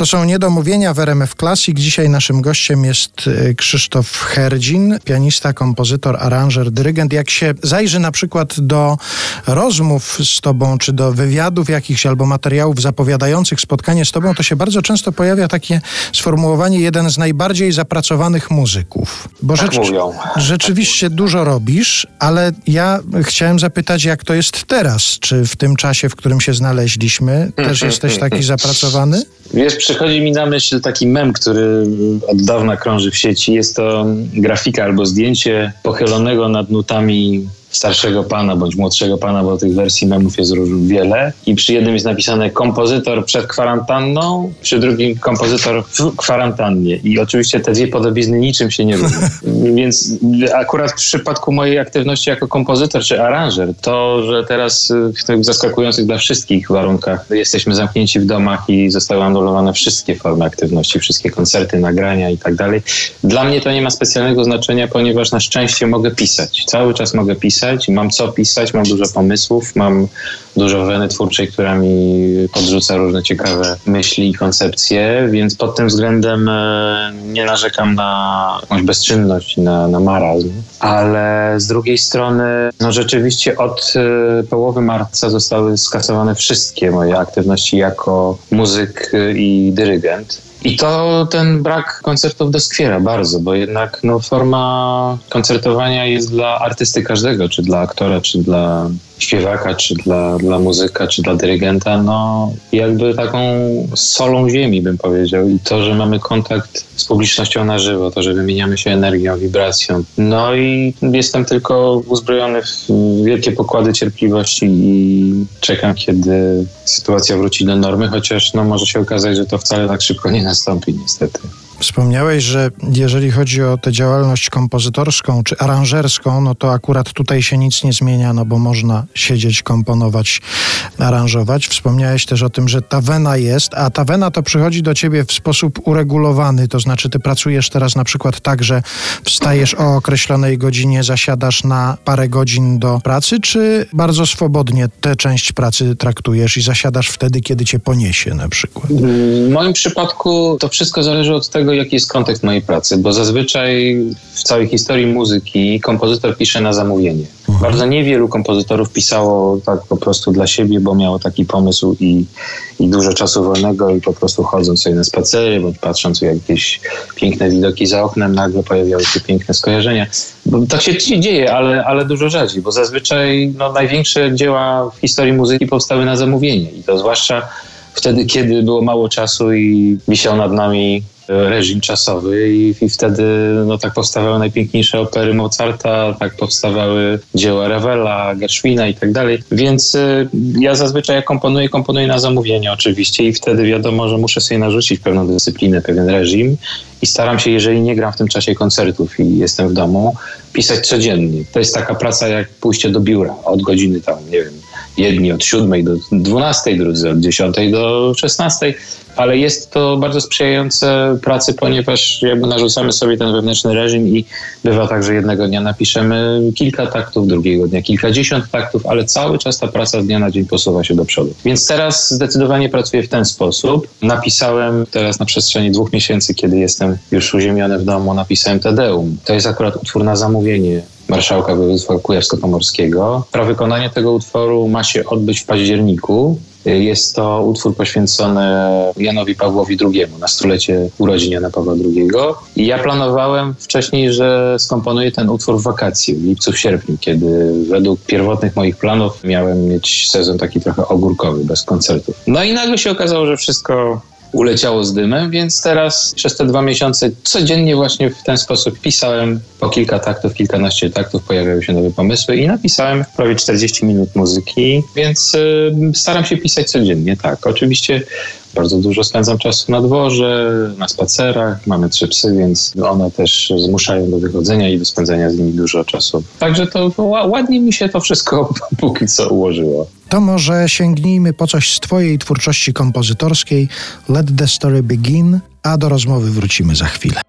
To są niedomówienia w RMF Classic. Dzisiaj naszym gościem jest y, Krzysztof Herdzin, pianista, kompozytor, aranżer, dyrygent. Jak się zajrzy na przykład do rozmów z tobą, czy do wywiadów jakichś albo materiałów zapowiadających spotkanie z tobą, to się bardzo często pojawia takie sformułowanie jeden z najbardziej zapracowanych muzyków. Bo tak rzecz, rzeczywiście dużo robisz, ale ja chciałem zapytać, jak to jest teraz? Czy w tym czasie, w którym się znaleźliśmy, też jesteś taki zapracowany? Wiesz, przychodzi mi na myśl taki mem, który od dawna krąży w sieci. Jest to grafika albo zdjęcie pochylonego nad nutami starszego pana bądź młodszego pana, bo tych wersji memów jest wiele. I przy jednym jest napisane kompozytor przed kwarantanną, przy drugim kompozytor w kwarantannie. I oczywiście te dwie podobizny niczym się nie różnią. Więc akurat w przypadku mojej aktywności jako kompozytor czy aranżer, to, że teraz w tych zaskakujących dla wszystkich warunkach jesteśmy zamknięci w domach i zostały anulowane wszystkie formy aktywności, wszystkie koncerty, nagrania i tak dalej. Dla mnie to nie ma specjalnego znaczenia, ponieważ na szczęście mogę pisać. Cały czas mogę pisać pisać, mam co pisać, mam dużo pomysłów, mam dużo weny twórczej, która mi podrzuca różne ciekawe myśli i koncepcje, więc pod tym względem e, nie narzekam na jakąś bezczynność, na, na marazm, ale z drugiej strony no rzeczywiście od e, połowy marca zostały skasowane wszystkie moje aktywności jako muzyk i dyrygent. I to ten brak koncertów doskwiera bardzo, bo jednak no, forma koncertowania jest dla artysty każdego, czy dla aktora, czy dla śpiewaka, czy dla, dla muzyka, czy dla dyrygenta, no jakby taką solą ziemi, bym powiedział. I to, że mamy kontakt z publicznością na żywo, to, że wymieniamy się energią, wibracją. No i jestem tylko uzbrojony w wielkie pokłady cierpliwości i czekam, kiedy sytuacja wróci do normy, chociaż no może się okazać, że to wcale tak szybko nie nastąpi niestety. Wspomniałeś, że jeżeli chodzi o tę działalność kompozytorską czy aranżerską, no to akurat tutaj się nic nie zmienia, no bo można siedzieć, komponować, aranżować. Wspomniałeś też o tym, że ta wena jest, a ta wena to przychodzi do ciebie w sposób uregulowany, to znaczy ty pracujesz teraz na przykład tak, że wstajesz o określonej godzinie, zasiadasz na parę godzin do pracy, czy bardzo swobodnie tę część pracy traktujesz i zasiadasz wtedy, kiedy cię poniesie na przykład? W moim przypadku to wszystko zależy od tego, tego, jaki jest kontekst mojej pracy, bo zazwyczaj w całej historii muzyki kompozytor pisze na zamówienie. Mhm. Bardzo niewielu kompozytorów pisało tak po prostu dla siebie, bo miało taki pomysł i, i dużo czasu wolnego i po prostu chodząc sobie na spacery, bądź patrząc jakieś piękne widoki za oknem, nagle pojawiały się piękne skojarzenia. Bo tak się dzieje, ale, ale dużo rzadziej, bo zazwyczaj no, największe dzieła w historii muzyki powstały na zamówienie i to zwłaszcza wtedy, kiedy było mało czasu i wisiał nad nami reżim czasowy i, i, wtedy no, tak powstawały najpiękniejsze opery Mozarta, tak powstawały dzieła Ravella, Gershwina i tak dalej. Więc y, ja zazwyczaj jak komponuję, komponuję na zamówienie oczywiście i wtedy wiadomo, że muszę sobie narzucić pewną dyscyplinę, pewien reżim i staram się, jeżeli nie gram w tym czasie koncertów i jestem w domu, pisać codziennie. To jest taka praca jak pójście do biura od godziny tam, nie wiem, jedni od 7 do 12, drudzy od 10 do 16 ale jest to bardzo sprzyjające pracy, ponieważ jakby narzucamy sobie ten wewnętrzny reżim i bywa tak, że jednego dnia napiszemy kilka taktów, drugiego dnia kilkadziesiąt taktów, ale cały czas ta praca z dnia na dzień posuwa się do przodu. Więc teraz zdecydowanie pracuję w ten sposób. Napisałem teraz na przestrzeni dwóch miesięcy, kiedy jestem już uziemiony w domu, napisałem Tedeum. To jest akurat utwór na zamówienie marszałka województwa kujawsko-pomorskiego. Prawykonanie tego utworu ma się odbyć w październiku. Jest to utwór poświęcony Janowi Pawłowi II na stulecie urodzin Jana Pawła II. I ja planowałem wcześniej, że skomponuję ten utwór w wakacje, w lipcu, w sierpniu, kiedy według pierwotnych moich planów miałem mieć sezon taki trochę ogórkowy, bez koncertów. No i nagle się okazało, że wszystko uleciało z dymem, więc teraz przez te dwa miesiące codziennie właśnie w ten sposób pisałem po kilka taktów, kilkanaście taktów, pojawiały się nowe pomysły i napisałem prawie 40 minut muzyki, więc y, staram się pisać codziennie, tak. Oczywiście bardzo dużo spędzam czasu na dworze, na spacerach. Mamy trzy psy, więc one też zmuszają do wychodzenia i do spędzania z nimi dużo czasu. Także to, to ładnie mi się to wszystko póki co ułożyło. To może sięgnijmy po coś z Twojej twórczości kompozytorskiej. Let the story begin, a do rozmowy wrócimy za chwilę.